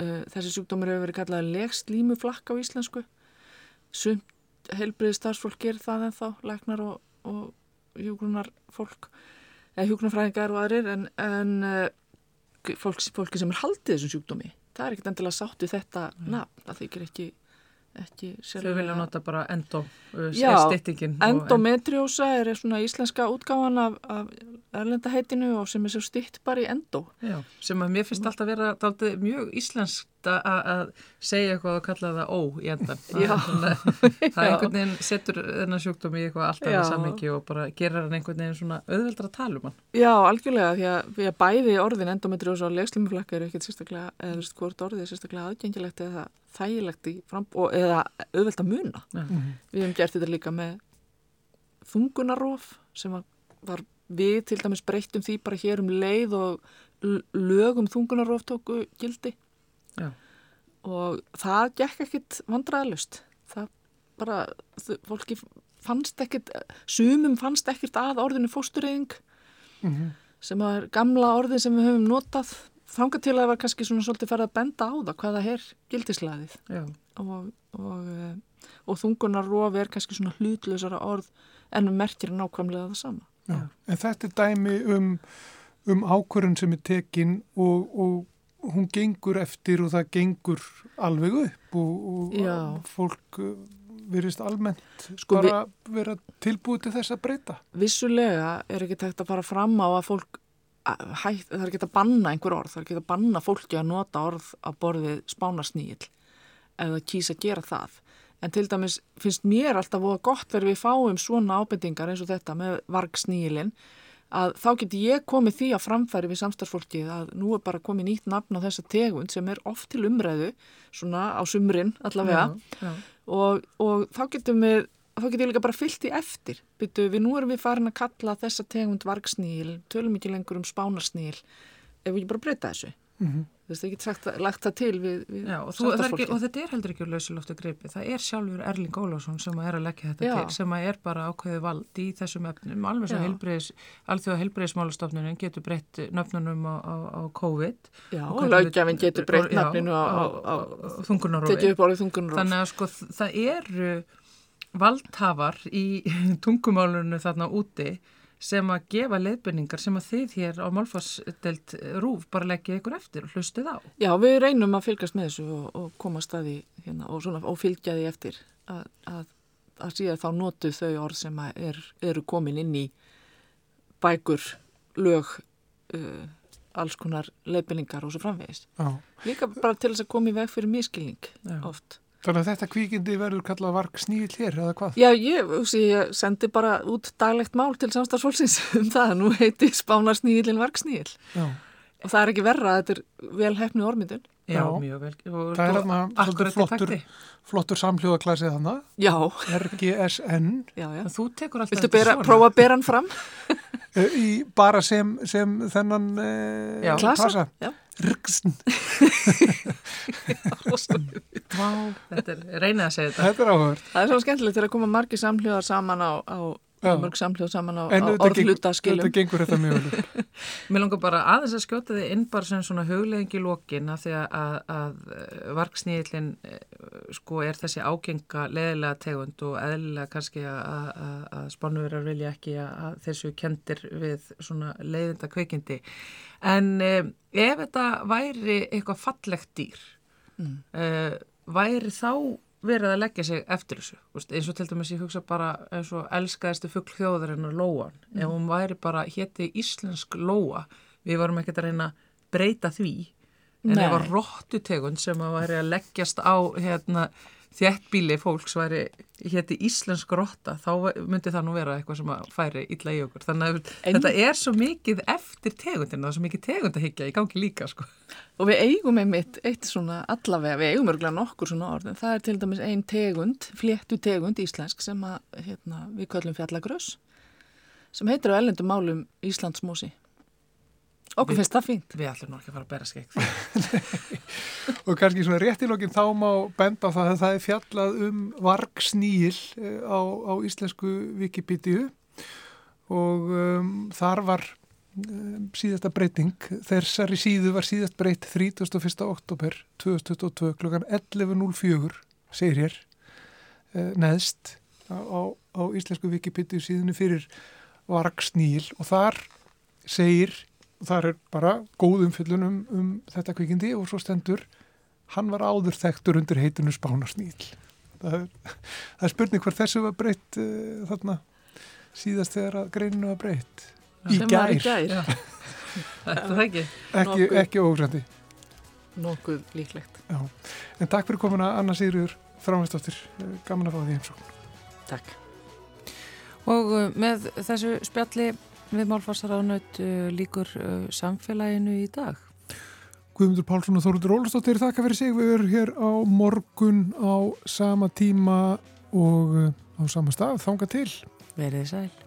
Uh, þessi sjúkdómar hefur verið kallað legst límuflakk á íslensku. Sumt heilbriði starfsfólk gerir það en þá, læknar og, og hjúgrunar fólk eða hjúgrunarfræðingar og aðrir en, en uh, fólk, fólki sem er haldið þessum sjúkdómi, það er ekkert endilega sáttu þetta mm. nafn, það þykir ekki ekki Þau vilja nota bara endo uh, Já, endometriósa er svona íslenska útgáðan af, af erlendaheitinu og sem er svo stitt bara í endo Já, sem að mér finnst alltaf að vera mjög íslensk að segja eitthvað og kalla það ó í endan það, það einhvern veginn setur þennan sjúkdóm í eitthvað alltaf í sammingi og bara gerir hann einhvern veginn svona auðveldra um hann. Já, algjörlega, því að, því að bæði orðin endometriós og legslumuflakka eru ekkert sérstaklega eða þú veist hvort orðið er sérstaklega aðgengilegt eða þægilegt í frambóð eða auðveld að muna. Mm -hmm. Við hefum gert þetta líka með þungunarof sem var við til dæmis breyttum því bara hér um leið og lögum þungunarof tóku gildi Já. og það gekk ekkit vandræðalust það bara, fólki fannst ekkit, sumum fannst ekkit að orðinu fóstureyðing mm -hmm. sem er gamla orði sem við höfum notað þanga til að það var kannski svona svolítið ferð að benda á það hvaða er gildislegaðið og, og, eh, og þungunarof er kannski svona hlutlusara orð en við merkir nákvæmlega það sama Já. En þetta er dæmi um, um ákvörðun sem er tekin og, og hún gengur eftir og það gengur alveg upp og, og fólk uh, verist almennt sko bara vi, vera tilbúið til þess að breyta. Vissulega er ekki tægt að fara fram á að fólk hægt, það er ekki að banna einhver orð, það er ekki að banna fólki að nota orð á borðið spánarsnýl eða kýsa að gera það. En til dæmis finnst mér alltaf voða gott verið við fáum svona ábendingar eins og þetta með vargsnýlinn að þá getur ég komið því að framfæri við samstarfsfólkið að nú er bara komið nýtt nafn á þessa tegund sem er oft til umræðu svona á sumrin allavega. Já, já. Og, og þá getum við þá getum við líka bara fyllt í eftir. Byttu, við nú erum við farin að kalla þessa tegund vargsnýl, tölum ekki lengur um spánarsnýl ef við ekki bara breyta þessu mm -hmm. þú veist, það getur sagt, lagt það til við, við Já, og, þú, ekki, og þetta er heldur ekki úr lausuloftu greipi, það er sjálfur Erling Ólásson sem er að leggja þetta Já. til, sem er bara ákveðið vald í þessum efnum. Alveg sem heilbreyðis, alþjóða heilbreyðismálastofnunum getur breytt nöfnunum á, á, á COVID. Já, og laugjafinn getur breytt nöfnunu á þungunarofi þannig að sko það eru valdhafar í tungumálunu þarna úti sem að gefa leiðbyrningar sem að þið hér á Málfarsdelt Rúf bara leggja ykkur eftir og hlustuð á. Já, við reynum að fylgast með þessu og, og koma staði hérna, og, svona, og fylgja því eftir að, að, að síðan þá notu þau orð sem er, eru komin inn í bækur, lög, uh, alls konar leiðbyrningar og svo framvegist. Já. Líka bara til þess að koma í veg fyrir miskilning Já. oft. Þannig að þetta kvíkindi verður kallað varg sníl hér eða hvað? Já, ég, ég sendi bara út daglegt mál til samstagsfólksins um það. Nú heiti spánar snílinn varg sníl. Já. og það er ekki verra að þetta er vel hefnu ormyndun. Já, mjög vel. Og, það er hérna akkurat flottur, flottur samhljóðaklassið þannig. Já. RGSN. Já, já. Þú tekur alltaf Viltu bera, prófa að bera hann fram? Í, bara sem, sem þennan eh, já. klassa. Já. Ryggsn. Vá, þetta er, reynið að segja þetta. Þetta er áhverð. Það er svo skemmtilegt til að koma margi samhljóðar saman á, á mörg samhljóð saman á, á orðlutaskilum. En þetta gengur þetta mjög vel. Mér langar bara aðeins að skjóta þið inn bara sem svona huglegingi lókin af því að, að, að eh, vargsnýðilinn eh, sko er þessi ágenga leðilega tegund og eðlilega kannski að, að spánuverar vilja ekki að þessu kendir við svona leiðinda kveikindi. En eh, ef þetta væri eitthvað fallegt dýr, mm. eh, væri þá verið að leggja sig eftir þessu Vist, eins og til dæmis ég hugsa bara eins og elskaðistu fuggl þjóðarinnar Lóan mm. ef hún væri bara hétti íslensk Lóa við varum ekkert að reyna að breyta því en Nei. ef að róttutegund sem að væri að leggjast á hérna þjættbíli fólks væri hétti íslensk rotta, þá myndi það nú vera eitthvað sem að færi illa í okkur þannig að en... þetta er svo mikið eftir tegundin það er svo mikið tegund að higgja í gangi líka sko. og við eigum einmitt eitt svona allavega, við eigum örgulega nokkur svona orðin, það er til dæmis ein tegund fléttu tegund íslensk sem að hérna, við kallum fjallagröss sem heitir á ellendum málum Íslandsmósi Okkur finnst það fínt. Við ætlum náttúrulega ekki að fara að bera skegg. og kannski svona réttilógin þá má benda á það að það er fjallað um vargsnýil eh, á, á íslensku Wikipedia og um, þar var um, síðasta breyting. Þessari síðu var síðast breytt 31. oktober 2022 kl. 11.04 segir hér uh, neðst á, á, á íslensku Wikipedia síðunni fyrir vargsnýil og þar segir þar er bara góð umfyllun um, um þetta kvikindi og svo stendur hann var áður þekktur undir heitinu Spánarsnýl það er, það er spurning hver þessu var breytt uh, þarna síðast þegar að greininu var breytt? Í gær, í gær. Þetta er ekki? Ekki, ekki ógrandi nokkuð líklegt. Já. en takk fyrir komuna Anna Sigurður frámestóttir, gaman að fá því heimsókn. Takk. Og uh, með þessu spjalli við málfarsaránut uh, líkur uh, samfélaginu í dag. Guðmundur Pálsson og Þóruður Ólastóttir þakka fyrir sig. Við erum hér á morgun á sama tíma og uh, á sama stað. Þánga til. Verðið sæl.